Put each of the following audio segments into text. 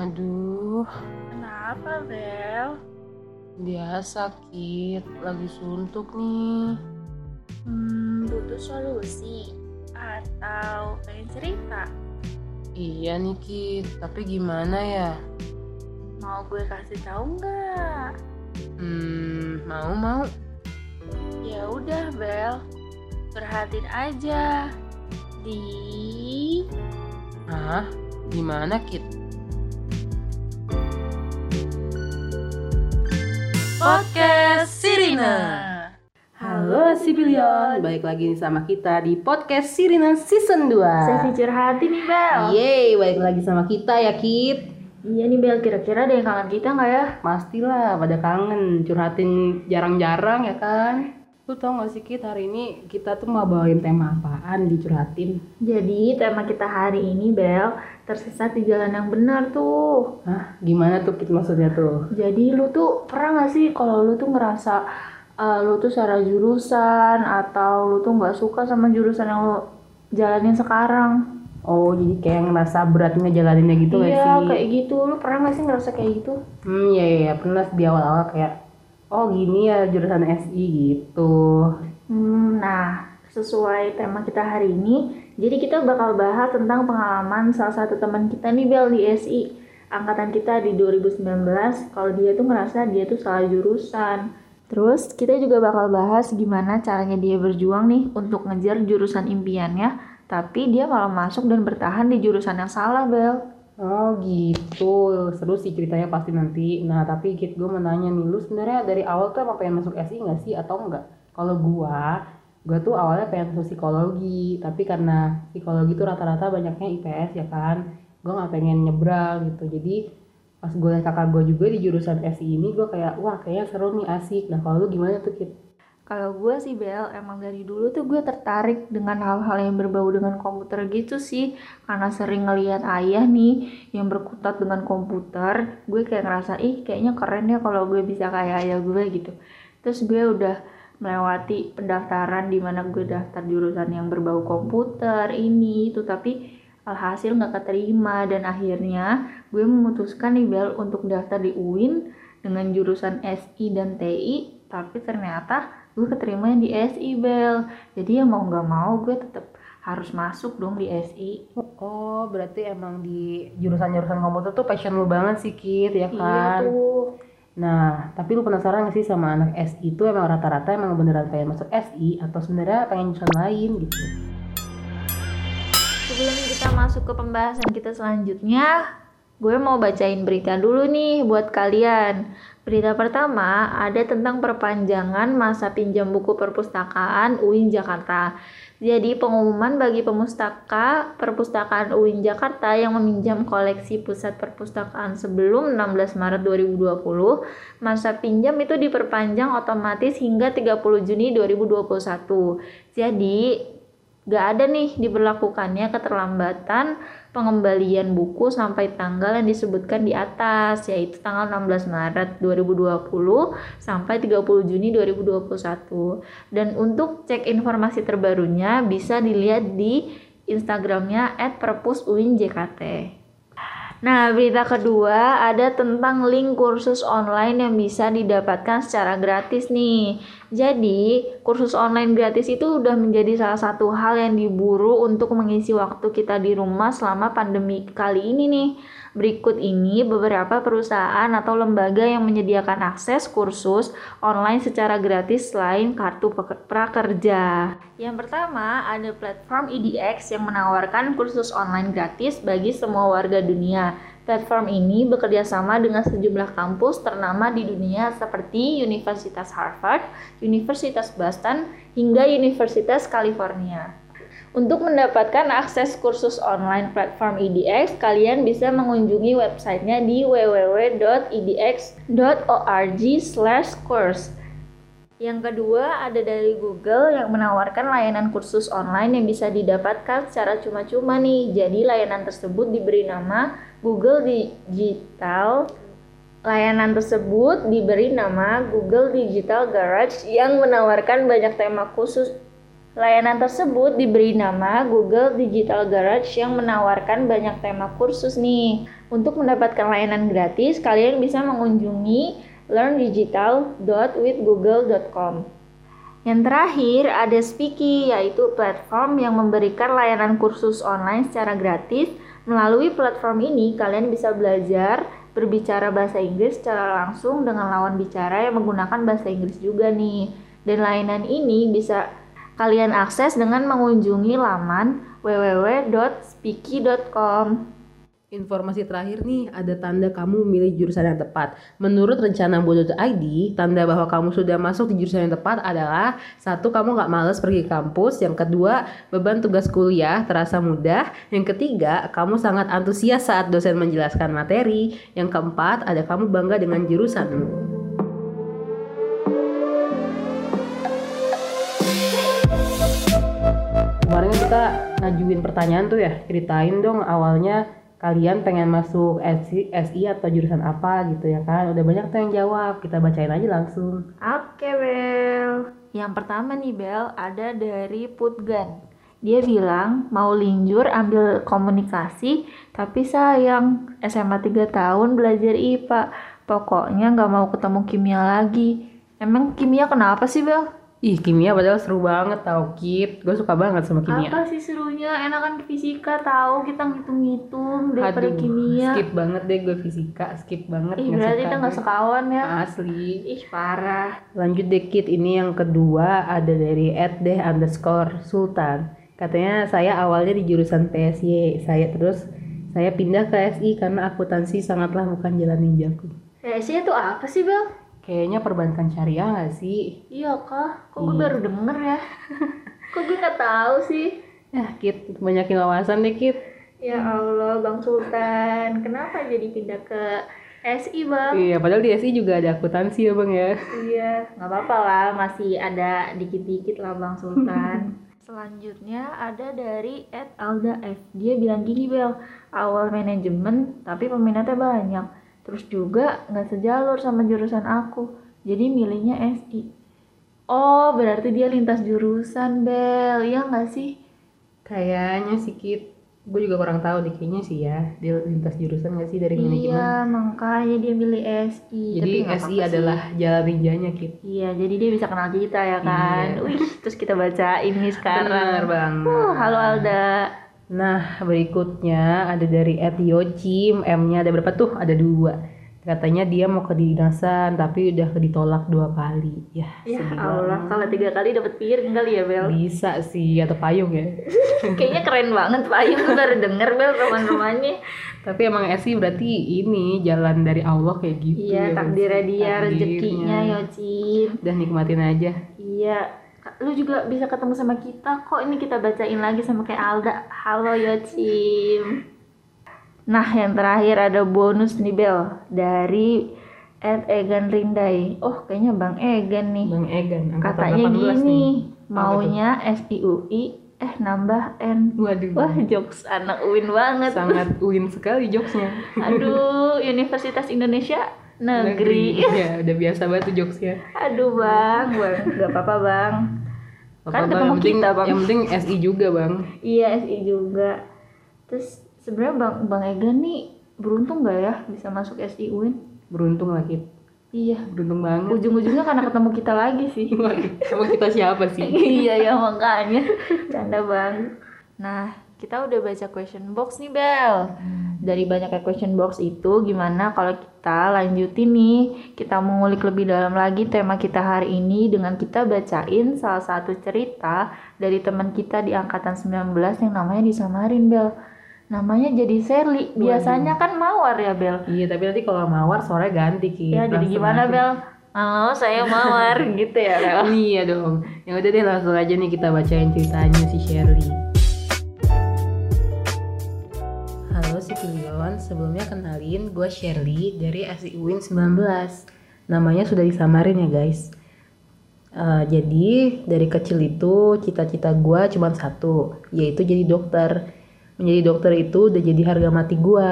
Aduh, Kenapa, Bel? dia sakit, lagi suntuk nih. Hmm, butuh solusi atau pengen cerita? Iya nih Kit, tapi gimana ya? Mau gue kasih tahu nggak? Hmm, mau mau. Ya udah, Bel. Perhatiin aja di Hah? Gimana Kit? Podcast Sirina. Halo Sibilion, balik lagi nih sama kita di podcast Sirina Season 2 Sesi curhati nih, Bel. Yeay, balik lagi sama kita ya Kit Iya nih, Bel. Kira-kira ada yang kangen kita nggak ya? Pastilah pada kangen, curhatin jarang-jarang ya kan Lu tau gak sih Kit, hari ini kita tuh mau bawain tema apaan dicurhatin Jadi, tema kita hari ini, Bel, tersesat di jalan yang benar tuh. Hah, gimana tuh Kit maksudnya tuh? Jadi lu tuh pernah gak sih kalau lu tuh ngerasa uh, lu tuh salah jurusan atau lu tuh nggak suka sama jurusan yang lu jalanin sekarang? Oh, jadi kayak ngerasa berat ngejalaninnya gitu gak iya sih? kayak gitu. Lu pernah gak sih ngerasa kayak gitu? Hmm, iya, iya, iya. pernah di awal-awal kayak Oh gini ya jurusan SI gitu Hmm, nah sesuai tema kita hari ini, jadi kita bakal bahas tentang pengalaman salah satu teman kita nih Bel di SI angkatan kita di 2019 kalau dia tuh ngerasa dia tuh salah jurusan. Terus kita juga bakal bahas gimana caranya dia berjuang nih untuk ngejar jurusan impiannya, tapi dia malah masuk dan bertahan di jurusan yang salah Bel. Oh gitu, seru sih ceritanya pasti nanti. Nah tapi Kit gue mau nih, lu sebenarnya dari awal tuh emang pengen masuk SI nggak sih atau enggak? Kalau gua, gua tuh awalnya pengen masuk psikologi, tapi karena psikologi tuh rata-rata banyaknya IPS ya kan, gua nggak pengen nyebrang gitu. Jadi pas gue kakak gue juga di jurusan SI ini, gue kayak wah kayaknya seru nih asik. Nah kalau lu gimana tuh Kit? Kalau gue sih Bel, emang dari dulu tuh gue tertarik dengan hal-hal yang berbau dengan komputer gitu sih. Karena sering ngeliat ayah nih yang berkutat dengan komputer Gue kayak ngerasa, ih kayaknya keren ya kalau gue bisa kayak ayah gue gitu. Terus gue udah melewati pendaftaran di mana gue daftar jurusan yang berbau komputer, ini, itu Tapi alhasil nggak keterima. Dan akhirnya gue memutuskan nih Bel untuk daftar di UIN dengan jurusan SI dan TI Tapi ternyata gue keterima di SI Bel jadi ya mau nggak mau gue tetap harus masuk dong di SI Oh berarti emang di jurusan-jurusan komputer tuh passion lu banget sih Kit ya iya kan? tuh Nah, tapi lu penasaran gak sih sama anak SI itu emang rata-rata emang beneran pengen masuk SI atau sebenarnya pengen jurusan lain gitu? sebelum kita masuk ke pembahasan kita selanjutnya gue mau bacain berita dulu nih buat kalian Berita pertama ada tentang perpanjangan masa pinjam buku perpustakaan UIN Jakarta. Jadi pengumuman bagi pemustaka perpustakaan UIN Jakarta yang meminjam koleksi pusat perpustakaan sebelum 16 Maret 2020, masa pinjam itu diperpanjang otomatis hingga 30 Juni 2021. Jadi gak ada nih diberlakukannya keterlambatan pengembalian buku sampai tanggal yang disebutkan di atas yaitu tanggal 16 Maret 2020 sampai 30 Juni 2021 dan untuk cek informasi terbarunya bisa dilihat di Instagramnya @perpusuinjkt. Nah, berita kedua ada tentang link kursus online yang bisa didapatkan secara gratis nih. Jadi, kursus online gratis itu udah menjadi salah satu hal yang diburu untuk mengisi waktu kita di rumah selama pandemi kali ini nih. Berikut ini beberapa perusahaan atau lembaga yang menyediakan akses kursus online secara gratis selain kartu prakerja. Yang pertama ada platform EDX yang menawarkan kursus online gratis bagi semua warga dunia. Platform ini bekerja sama dengan sejumlah kampus ternama di dunia seperti Universitas Harvard, Universitas Boston, hingga Universitas California. Untuk mendapatkan akses kursus online platform EDX, kalian bisa mengunjungi websitenya di www.edx.org/course. Yang kedua ada dari Google yang menawarkan layanan kursus online yang bisa didapatkan secara cuma-cuma nih. Jadi layanan tersebut diberi nama Google Digital Layanan tersebut diberi nama Google Digital Garage yang menawarkan banyak tema khusus Layanan tersebut diberi nama Google Digital Garage yang menawarkan banyak tema kursus nih. Untuk mendapatkan layanan gratis, kalian bisa mengunjungi learndigital.withgoogle.com. Yang terakhir ada Speaky, yaitu platform yang memberikan layanan kursus online secara gratis. Melalui platform ini, kalian bisa belajar berbicara bahasa Inggris secara langsung dengan lawan bicara yang menggunakan bahasa Inggris juga nih. Dan layanan ini bisa kalian akses dengan mengunjungi laman www.speaky.com. Informasi terakhir nih, ada tanda kamu memilih jurusan yang tepat. Menurut rencana Bodo.id, tanda bahwa kamu sudah masuk di jurusan yang tepat adalah satu, kamu nggak males pergi kampus. Yang kedua, beban tugas kuliah terasa mudah. Yang ketiga, kamu sangat antusias saat dosen menjelaskan materi. Yang keempat, ada kamu bangga dengan jurusanmu. Ngajuin pertanyaan tuh ya, ceritain dong awalnya kalian pengen masuk SI, SI atau jurusan apa gitu ya kan. Udah banyak tuh yang jawab kita bacain aja langsung. Oke Bel. Yang pertama nih Bel ada dari Putgan. Dia bilang mau linjur ambil komunikasi Tapi sayang SMA 3 tahun belajar IPA Pokoknya nggak mau ketemu kimia lagi. Emang kimia kenapa sih Bel? Ih kimia padahal seru banget tau Kit. Gue suka banget sama kimia. Apa sih serunya? Enakan fisika tahu kita ngitung-ngitung daripada Aduh, kimia. skip banget deh gue fisika skip banget Ih berarti suka kita gue. sekawan ya? Asli. Ih parah. Lanjut deh Kit. Ini yang kedua ada dari deh underscore sultan. Katanya saya awalnya di jurusan PSY saya terus saya pindah ke SI karena akuntansi sangatlah bukan jalan ninjaku. PSI itu apa sih Bel? Kayaknya perbankan syariah gak sih Iya kah? Kok gue Iya. baru denger ya? Kok gue nggak tahu sih? ya Kit banyakin wawasan deh Kit Ya Allah, Bang Sultan, kenapa jadi pindah ke SI Bang? iya padahal di SI juga ada akuntansi ya bang ya Iya, nggak apa-apa lah, masih ada dikit-dikit lah Bang Sultan. Selanjutnya ada dari Ed Alda F. Dia bilang gini Bel, awal manajemen tapi peminatnya banyak. Terus juga nggak sejalur sama jurusan aku, jadi milihnya SI. Oh, berarti dia lintas jurusan Bel, ya nggak sih? kayaknya sih Kit gue juga kurang tahu deh kayaknya sih ya dia lintas jurusan gak sih dari manajemen Iya, makanya dia milih SI. jadi Tapi SI apa-apa sih. adalah jalan ninjanya Kit Iya, jadi dia bisa kenal kita ya kan. Iya. Wih, terus kita baca ini sekarang. Benar banget. Uh, halo Alda. Nah, berikutnya ada dari Ed Yochim, M-nya ada berapa tuh? Ada dua. Katanya dia mau ke dinasan, tapi udah ditolak dua kali. Ya, Ya Allah, kalau tiga kali dapat piring kali ya Bel. Bisa sih, atau payung ya. Kayaknya keren banget Payung baru denger Bel roman-romannya. tapi emang SI berarti ini jalan dari Allah kayak gitu. Iya, ya, takdirnya dia, rezekinya Yocin. Udah nikmatin aja. Iya. Lu juga bisa ketemu sama kita kok. Ini kita bacain lagi sama kayak Alda. Halo Yocim. Nah, yang terakhir ada bonus nih Bel dari Ed Egan Rindai. Oh, kayaknya Bang Egan nih. Bang Egan, Katanya 18 gini, nih. maunya SIUI eh nambah N. Waduh. Wah, jokes anak UIN banget. Sangat win sekali jokesnya. Aduh, Universitas Indonesia Negeri. ya, udah biasa banget tuh jokesnya. Aduh, Bang. Bang, enggak apa-apa, Bang. Kan ketemu yang penting, kita, Bang. Yang penting SI juga, Bang. Iya, SI juga. Terus sebenarnya Bang Bang Egan nih beruntung nggak ya bisa masuk SI UIN? Beruntung lah. Iya. Beruntung banget. Ujung-ujungnya karena ketemu kita lagi sih. Emang kita siapa sih? iya ya makanya canda bang nah kita udah baca question box nih Bel dari banyaknya question box itu gimana kalau kita lanjutin nih kita mengulik lebih dalam lagi tema kita hari ini dengan kita bacain salah satu cerita dari teman kita di angkatan 19 yang namanya disamarin Bel namanya jadi Sherly biasanya kan mawar ya Bel Iya, tapi nanti kalau mawar suaranya ganti, Kit. ya jadi gimana aja. Bel halo saya mawar gitu ya Bel Iya dong. Ya udah deh langsung aja nih kita bacain ceritanya si Shirley. Sipilion, sebelumnya kenalin gue Shirley dari SI UIN 19. Namanya sudah disamarin ya guys. Eh, jadi dari kecil itu cita-cita gue cuma satu, yaitu jadi dokter. Menjadi dokter itu udah jadi harga mati gue.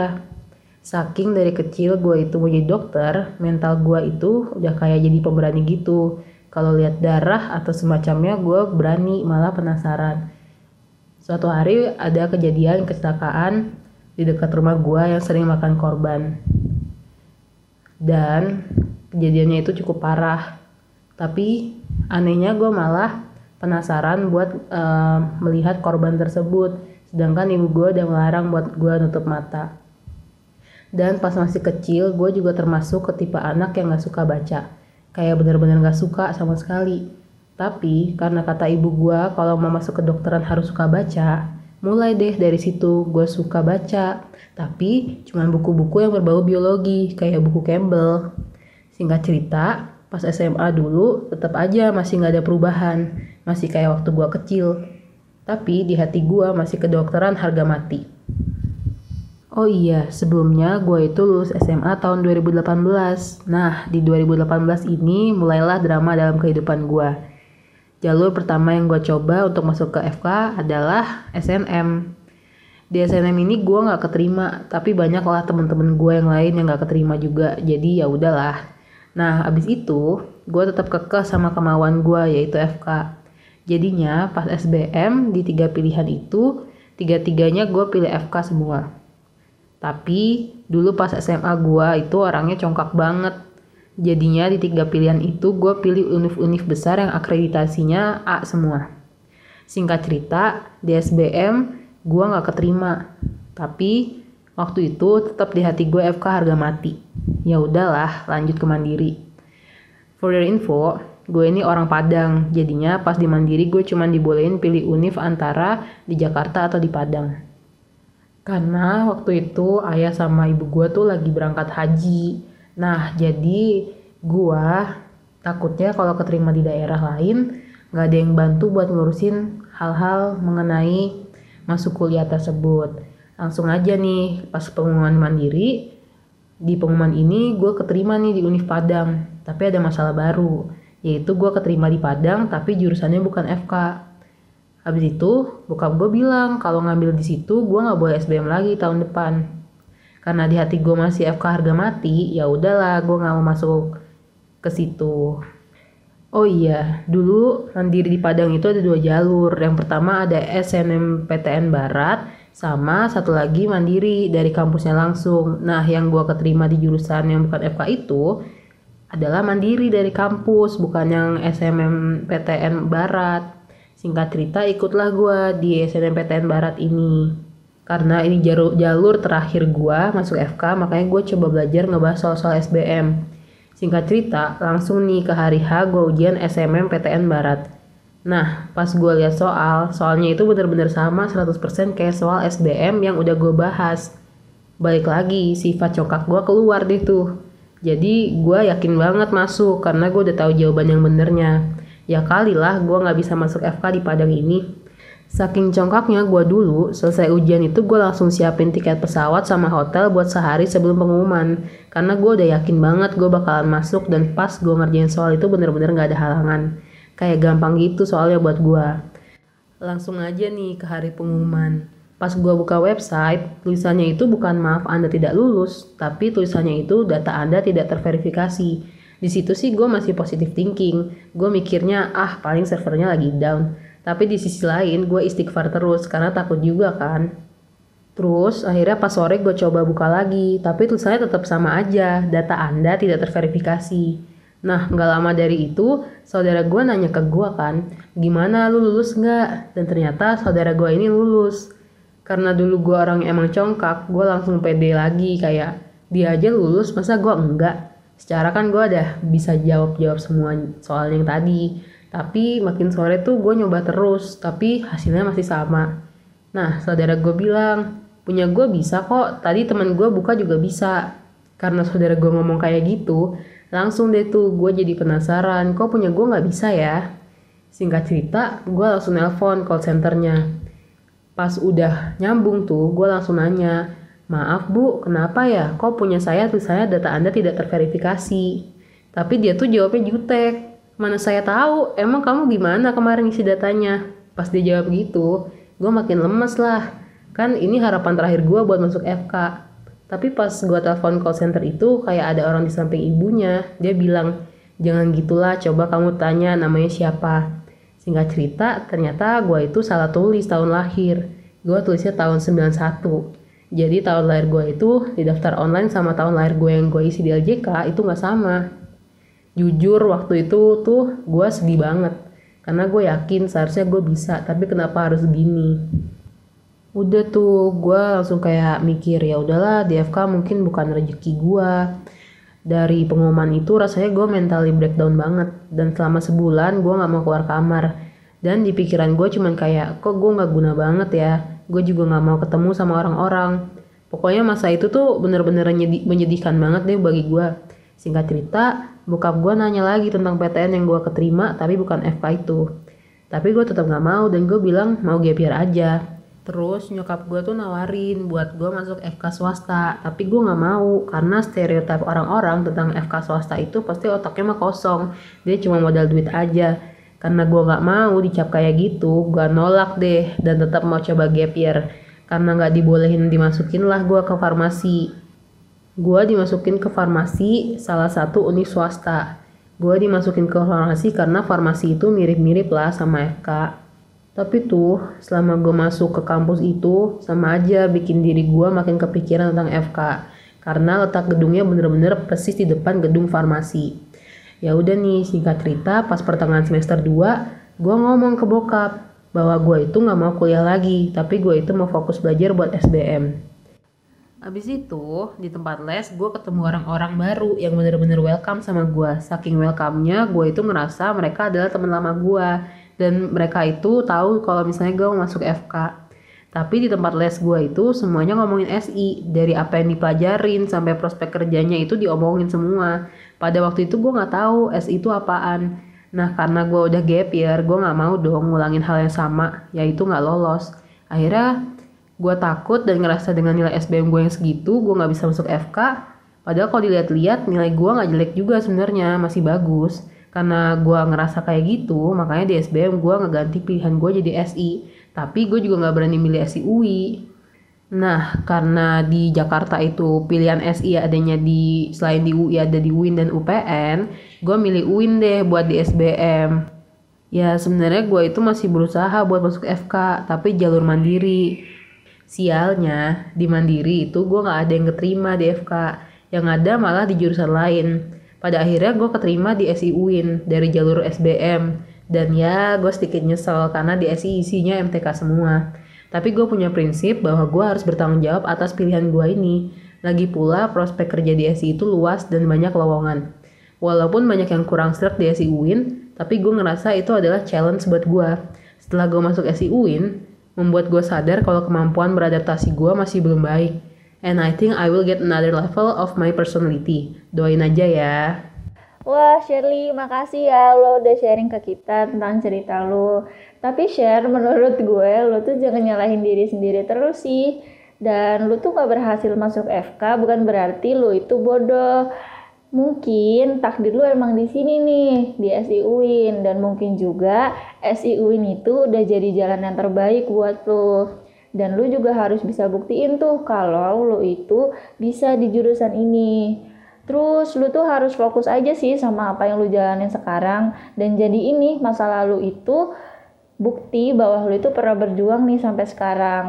Saking dari kecil gue itu mau jadi dokter, mental gue itu udah kayak jadi pemberani gitu. Kalau lihat darah atau semacamnya gue berani malah penasaran. Suatu hari ada kejadian kecelakaan di dekat rumah gue yang sering makan korban. Dan kejadiannya itu cukup parah. Tapi anehnya gue malah penasaran buat uh, melihat korban tersebut. Sedangkan ibu gue udah melarang buat gue nutup mata. Dan pas masih kecil, gue juga termasuk ke tipe anak yang gak suka baca. Kayak bener-bener gak suka sama sekali. Tapi karena kata ibu gue kalau mau masuk kedokteran harus suka baca, mulai deh dari situ gue suka baca. Tapi cuma buku-buku yang berbau biologi, kayak buku Campbell. Singkat cerita, pas SMA dulu tetap aja masih nggak ada perubahan, masih kayak waktu gue kecil. Tapi di hati gue masih kedokteran harga mati. Oh iya, sebelumnya gue itu lulus SMA tahun 2018. Nah, di 2018 ini mulailah drama dalam kehidupan gue. Jalur pertama yang gue coba untuk masuk ke FK adalah SNM. Di SNM ini gue nggak keterima, tapi banyaklah temen-temen gue yang lain yang nggak keterima juga. Jadi ya udahlah. Nah, abis itu gue tetap kekeh sama kemauan gue yaitu FK. Jadinya pas SBM di tiga pilihan itu, tiga-tiganya gue pilih FK semua. Tapi dulu pas SMA gue itu orangnya congkak banget. Jadinya di tiga pilihan itu gue pilih univ-univ besar yang akreditasinya A semua. Singkat cerita, di SBM gue gak keterima. Tapi waktu itu tetap di hati gue FK harga mati. Ya udahlah, lanjut ke Mandiri. For your info, gue ini orang Padang. Jadinya pas di Mandiri gue cuma dibolehin pilih univ antara di Jakarta atau di Padang. Karena waktu itu ayah sama ibu gue tuh lagi berangkat haji. Nah, jadi gue takutnya kalau keterima di daerah lain, gak ada yang bantu buat ngurusin hal-hal mengenai masuk kuliah tersebut. Langsung aja nih, pas pengumuman mandiri, di pengumuman ini gue keterima nih di Univ Padang. Tapi ada masalah baru, yaitu gue keterima di Padang tapi jurusannya bukan FK. Habis itu bokap gue bilang kalau ngambil di situ gue nggak boleh SBM lagi tahun depan. Karena di hati gue masih FK harga mati, ya udahlah gue nggak mau masuk ke situ. Oh iya, dulu mandiri di Padang itu ada dua jalur. Yang pertama ada SNMPTN Barat, sama satu lagi mandiri dari kampusnya langsung. Nah, yang gue keterima di jurusan yang bukan FK itu adalah mandiri dari kampus, bukan yang SNMPTN Barat. Singkat cerita ikutlah gue di SNMPTN Barat ini. Karena ini jalur, jalur terakhir gue masuk FK, makanya gue coba belajar ngebahas soal-soal SBM. Singkat cerita, langsung nih ke hari H gue ujian SMMPTN Barat. Nah, pas gue lihat soal, soalnya itu bener-bener sama 100% kayak soal SBM yang udah gue bahas. Balik lagi, sifat cokak gue keluar deh tuh. Jadi gue yakin banget masuk karena gue udah tahu jawaban yang benernya. Ya kali lah gue gak bisa masuk FK di Padang ini. Saking congkaknya gue dulu, selesai ujian itu gue langsung siapin tiket pesawat sama hotel buat sehari sebelum pengumuman. Karena gue udah yakin banget gue bakalan masuk dan pas gue ngerjain soal itu bener-bener gak ada halangan. Kayak gampang gitu soalnya buat gue. Langsung aja nih ke hari pengumuman. Pas gue buka website, tulisannya itu bukan maaf Anda tidak lulus, tapi tulisannya itu data Anda tidak terverifikasi di situ sih gue masih positive thinking gue mikirnya ah paling servernya lagi down tapi di sisi lain gue istighfar terus karena takut juga kan terus akhirnya pas sore gue coba buka lagi tapi tulisannya tetap sama aja data anda tidak terverifikasi Nah, nggak lama dari itu, saudara gue nanya ke gue kan, gimana lu lulus nggak? Dan ternyata saudara gue ini lulus. Karena dulu gue orang emang congkak, gue langsung pede lagi kayak, dia aja lulus, masa gue enggak? secara kan gue udah bisa jawab-jawab semua soal yang tadi tapi makin sore tuh gue nyoba terus tapi hasilnya masih sama nah saudara gue bilang punya gue bisa kok tadi teman gue buka juga bisa karena saudara gue ngomong kayak gitu langsung deh tuh gue jadi penasaran kok punya gue nggak bisa ya singkat cerita gue langsung nelpon call centernya pas udah nyambung tuh gue langsung nanya Maaf bu, kenapa ya? Kok punya saya tuh saya data Anda tidak terverifikasi? Tapi dia tuh jawabnya jutek. Mana saya tahu, emang kamu gimana kemarin isi datanya? Pas dia jawab gitu, gue makin lemes lah. Kan ini harapan terakhir gue buat masuk FK. Tapi pas gue telepon call center itu, kayak ada orang di samping ibunya. Dia bilang, Jangan gitulah, coba kamu tanya namanya siapa. Singkat cerita, ternyata gue itu salah tulis tahun lahir. Gue tulisnya tahun 91. Jadi tahun lahir gue itu di daftar online sama tahun lahir gue yang gue isi di LJK itu nggak sama. Jujur waktu itu tuh gue sedih banget. Karena gue yakin seharusnya gue bisa, tapi kenapa harus gini? Udah tuh gue langsung kayak mikir ya udahlah DFK mungkin bukan rezeki gue dari pengumuman itu rasanya gue mentally breakdown banget. Dan selama sebulan gue nggak mau keluar kamar. Dan di pikiran gue cuman kayak kok gue nggak guna banget ya? Gue juga nggak mau ketemu sama orang-orang. Pokoknya masa itu tuh bener-bener menyedihkan banget deh bagi gue singkat cerita bokap gue nanya lagi tentang PTN yang gue keterima tapi bukan FK itu tapi gue tetap nggak mau dan gue bilang mau gap year aja Terus nyokap gue tuh nawarin buat gue masuk FK swasta, tapi gue nggak mau karena stereotip orang-orang tentang FK swasta itu pasti otaknya mah kosong, dia cuma modal duit aja. Karena gue nggak mau dicap kayak gitu, gue nolak deh dan tetap mau coba gap year. Karena nggak dibolehin dimasukin lah gue ke farmasi. Gue dimasukin ke farmasi salah satu univ swasta. Gue dimasukin ke farmasi karena farmasi itu mirip-mirip lah sama FK tapi tuh selama gue masuk ke kampus itu sama aja bikin diri gue makin kepikiran tentang FK karena letak gedungnya bener-bener persis di depan gedung farmasi. Ya udah nih singkat cerita pas pertengahan semester 2 gue ngomong ke bokap bahwa gue itu nggak mau kuliah lagi tapi gue itu mau fokus belajar buat SBM. Abis itu di tempat les gue ketemu orang-orang baru yang bener-bener welcome sama gue. Saking welcome-nya gue itu ngerasa mereka adalah teman lama gue dan mereka itu tahu kalau misalnya gue mau masuk FK tapi di tempat les gue itu semuanya ngomongin SI dari apa yang dipelajarin sampai prospek kerjanya itu diomongin semua. Pada waktu itu gue nggak tahu SI itu apaan. Nah karena gue udah gap year gue nggak mau dong ngulangin hal yang sama yaitu nggak lolos. Akhirnya gue takut dan ngerasa dengan nilai SBM gue yang segitu gue nggak bisa masuk FK padahal kalau dilihat-lihat nilai gue nggak jelek juga sebenarnya masih bagus. Karena gue ngerasa kayak gitu makanya di SBM gue ngeganti pilihan gue jadi SI tapi gue juga nggak berani milih SI UI nah karena di Jakarta itu pilihan SI adanya di selain di UI ada di UIN dan UPN gue milih UIN deh buat di SBM ya sebenarnya gue itu masih berusaha buat masuk FK tapi jalur mandiri sialnya di mandiri itu gue nggak ada yang keterima di FK yang ada malah di jurusan lain. Pada akhirnya gue keterima di SI UIN dari jalur SBM dan ya gue sedikit nyesel karena di SI isinya MTK semua. Tapi gue punya prinsip bahwa gue harus bertanggung jawab atas pilihan gue ini. Lagi pula prospek kerja di SI itu luas dan banyak lowongan. Walaupun banyak yang kurang serak di SI UIN tapi gue ngerasa itu adalah challenge buat gue setelah gue masuk SI UIN membuat gue sadar kalau kemampuan beradaptasi gue masih belum baik and I think I will get another level of my personality. Doain aja ya. Wah Shirley, makasih ya lo udah sharing ke kita tentang cerita lo. Tapi share menurut gue lo tuh jangan nyalahin diri sendiri terus sih. Dan lo tuh gak berhasil masuk FK bukan berarti lo itu bodoh. Mungkin takdir lo emang di sini nih di SI UIN. Dan mungkin juga SI UIN itu udah jadi jalan yang terbaik buat lo dan lu juga harus bisa buktiin tuh kalau lu itu bisa di jurusan ini. Terus lu tuh harus fokus aja sih sama apa yang lu jalanin sekarang. Dan jadi ini masa lalu itu bukti bahwa lu itu pernah berjuang nih sampai sekarang.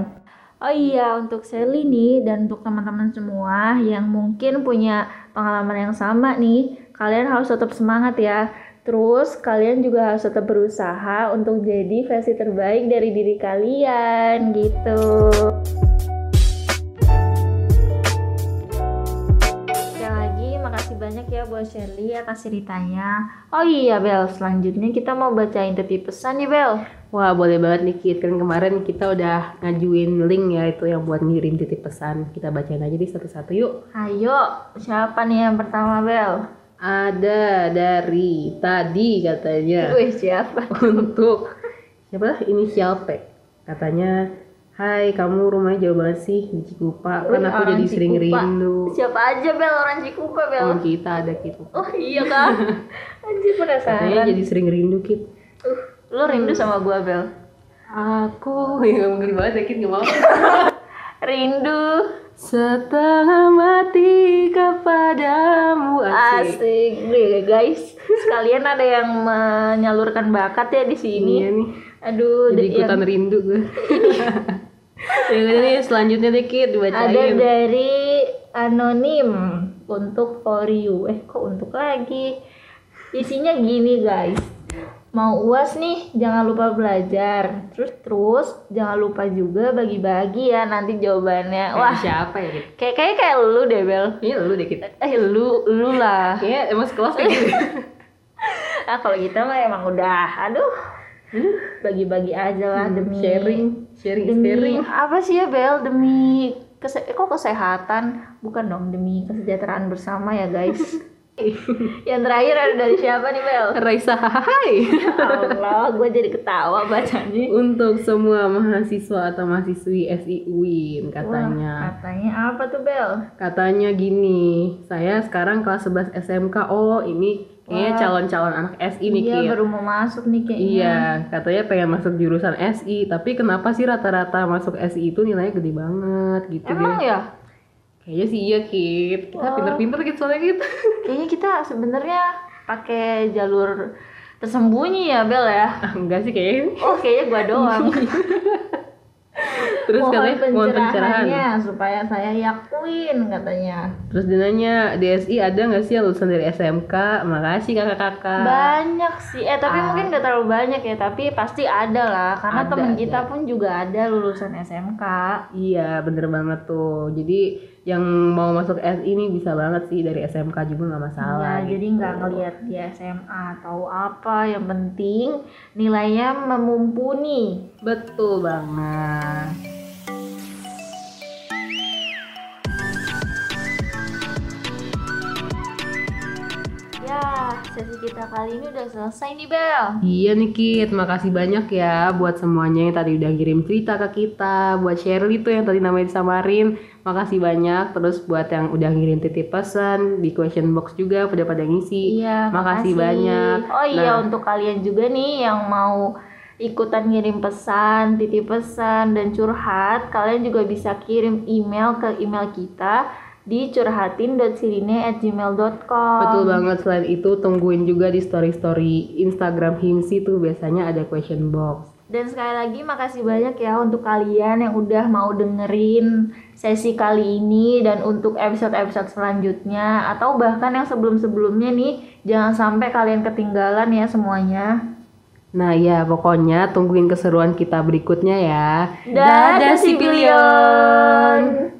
Oh iya, untuk Sally nih dan untuk teman-teman semua yang mungkin punya pengalaman yang sama nih, kalian harus tetap semangat ya. Terus kalian juga harus tetap berusaha untuk jadi versi terbaik dari diri kalian gitu. Shirley atas ceritanya. Oh iya Bel, selanjutnya kita mau bacain titip pesan nih Bel. Wah boleh banget nih Kit, kan kemarin kita udah ngajuin link ya itu yang buat ngirim titip pesan. Kita bacain aja di satu-satu yuk. Ayo, siapa nih yang pertama Bel? ada dari tadi katanya Wih, siapa untuk siapa inisial P katanya Hai kamu rumahnya jauh banget sih di Cikupa. Kan aku jadi Cikupa. sering rindu. Siapa aja Bel? Orang Cikupa Bel. Oh kita ada gitu oh iya kan? Anjir penasaran. Katanya jadi sering rindu Kit. Uh, lo rindu sama gua Bel? Aku. Ya gak mungkin banget ya Kit. Gak mau. Rindu. Setengah mati kepadamu asik. Asik. Deh guys. Sekalian ada yang menyalurkan bakat ya di sini. Iya nih. Aduh, Jadi ikutan yang- rindu gue. Yang selanjutnya dikit ada dibacain. dari anonim untuk for you. Eh kok untuk lagi? Isinya gini guys. Mau uas nih, jangan lupa belajar. Terus terus jangan lupa juga bagi-bagi ya nanti jawabannya. Kayak Wah, siapa ya gitu? kayak kayak kayak lu deh Bel. Iya lu dikit. Eh lu lu lah. Kayaknya emang sekelas kayak gitu. Ah kalau kita mah emang udah, aduh, bagi-bagi aja lah demi sharing, sharing demi caring. apa sih ya Bel demi kese eh, kok kesehatan bukan dong demi kesejahteraan bersama ya guys. Yang terakhir ada dari siapa nih Bel? Raisa hai. Ya Allah, gue jadi ketawa bacanya. Untuk semua mahasiswa atau mahasiswi SI UIN Wah, katanya. katanya apa tuh Bel? Katanya gini, saya sekarang kelas 11 SMK. Oh, ini Wah. calon-calon anak SI nih, Iya Kit. baru mau masuk nih kayaknya. Iya, katanya pengen masuk jurusan SI, tapi kenapa sih rata-rata masuk SI itu nilainya gede banget gitu Emang dia. ya? Kayaknya sih iya, Kit. Kita Oh. pinter-pinter gitu soalnya gitu. Kayaknya kita sebenarnya pakai jalur tersembunyi ya Bel ya. Ah, enggak sih kayaknya. Oh kayaknya gua doang. Terus mohon katanya mohon pencerahan. pencerahannya supaya saya yakin katanya. Terus dia nanya, DSI ada nggak sih yang lulusan dari SMK? Makasih kakak-kakak. Banyak sih, eh tapi Ah. mungkin gak terlalu banyak ya, tapi pasti ada lah. Karena Ada, temen ada. kita pun juga ada lulusan SMK. Iya, bener banget tuh. Jadi yang mau masuk SI ini bisa banget sih dari SMK juga nggak masalah. Ya, jadi gitu. nggak ngelihat di SMA atau apa. Yang penting nilainya memumpuni. Betul banget. Sesi kita kali ini udah selesai nih Bel. Iya nih Kit, makasih banyak ya buat semuanya yang tadi udah kirim cerita ke kita Buat Shirley tuh yang tadi namanya disamarin Makasih banyak, terus buat yang udah ngirim titip pesan Di question box juga pada pada ngisi Iya, Makasih banyak. Oh iya Nah. untuk kalian juga nih yang mau ikutan ngirim pesan, titip pesan dan curhat, kalian juga bisa kirim email ke email kita di curhatin.sirine@gmail.com. Betul banget, selain itu tungguin juga di story-story Instagram Himsi tuh biasanya ada question box Dan sekali lagi makasih banyak ya untuk kalian yang udah mau dengerin sesi kali ini dan untuk episode-episode selanjutnya atau bahkan yang sebelum-sebelumnya nih jangan sampai kalian ketinggalan ya semuanya. Nah ya pokoknya tungguin keseruan kita berikutnya ya Dadah, Sipilion.